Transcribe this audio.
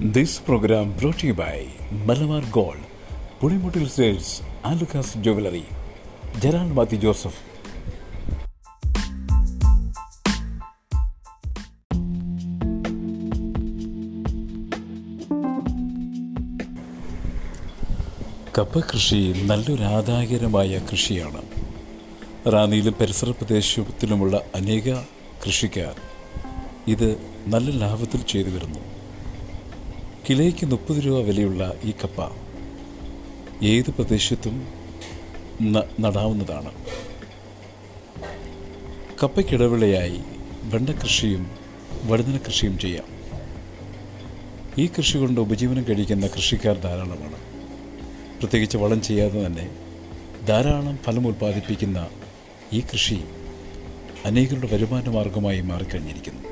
Brought to you by Malabar Gold, Pulimutil Sales, and Lucas Jewelry, Gerald Mati Joseph. കപ്പ കൃഷി നല്ലൊരു ആദായകരമായ കൃഷിയാണ് റാന്നിയിലും പരിസര പ്രദേശത്തിലുമുള്ള അനേക കൃഷിക്കാർ ഇത് നല്ല ലാഭത്തിൽ ചെയ്തു വരുന്നു കിലോയ്ക്ക് മുപ്പത് രൂപ വിലയുള്ള ഈ കപ്പ ഏത് പ്രദേശത്തും നടാവുന്നതാണ്. കപ്പയ്ക്കിടവിളയായി വെണ്ടക്കൃഷിയും വഴുതന കൃഷിയും ചെയ്യാം. ഈ കൃഷി കൊണ്ട് ഉപജീവനം കഴിക്കുന്ന കൃഷിക്കാർ ധാരാളമാണ്. പ്രത്യേകിച്ച് വളം ചെയ്യാതെ തന്നെ ധാരാളം ഫലം ഉൽപ്പാദിപ്പിക്കുന്ന ഈ കൃഷി അനേകരുടെ വരുമാന മാർഗമായി മാറിക്കഴിഞ്ഞിരിക്കുന്നു.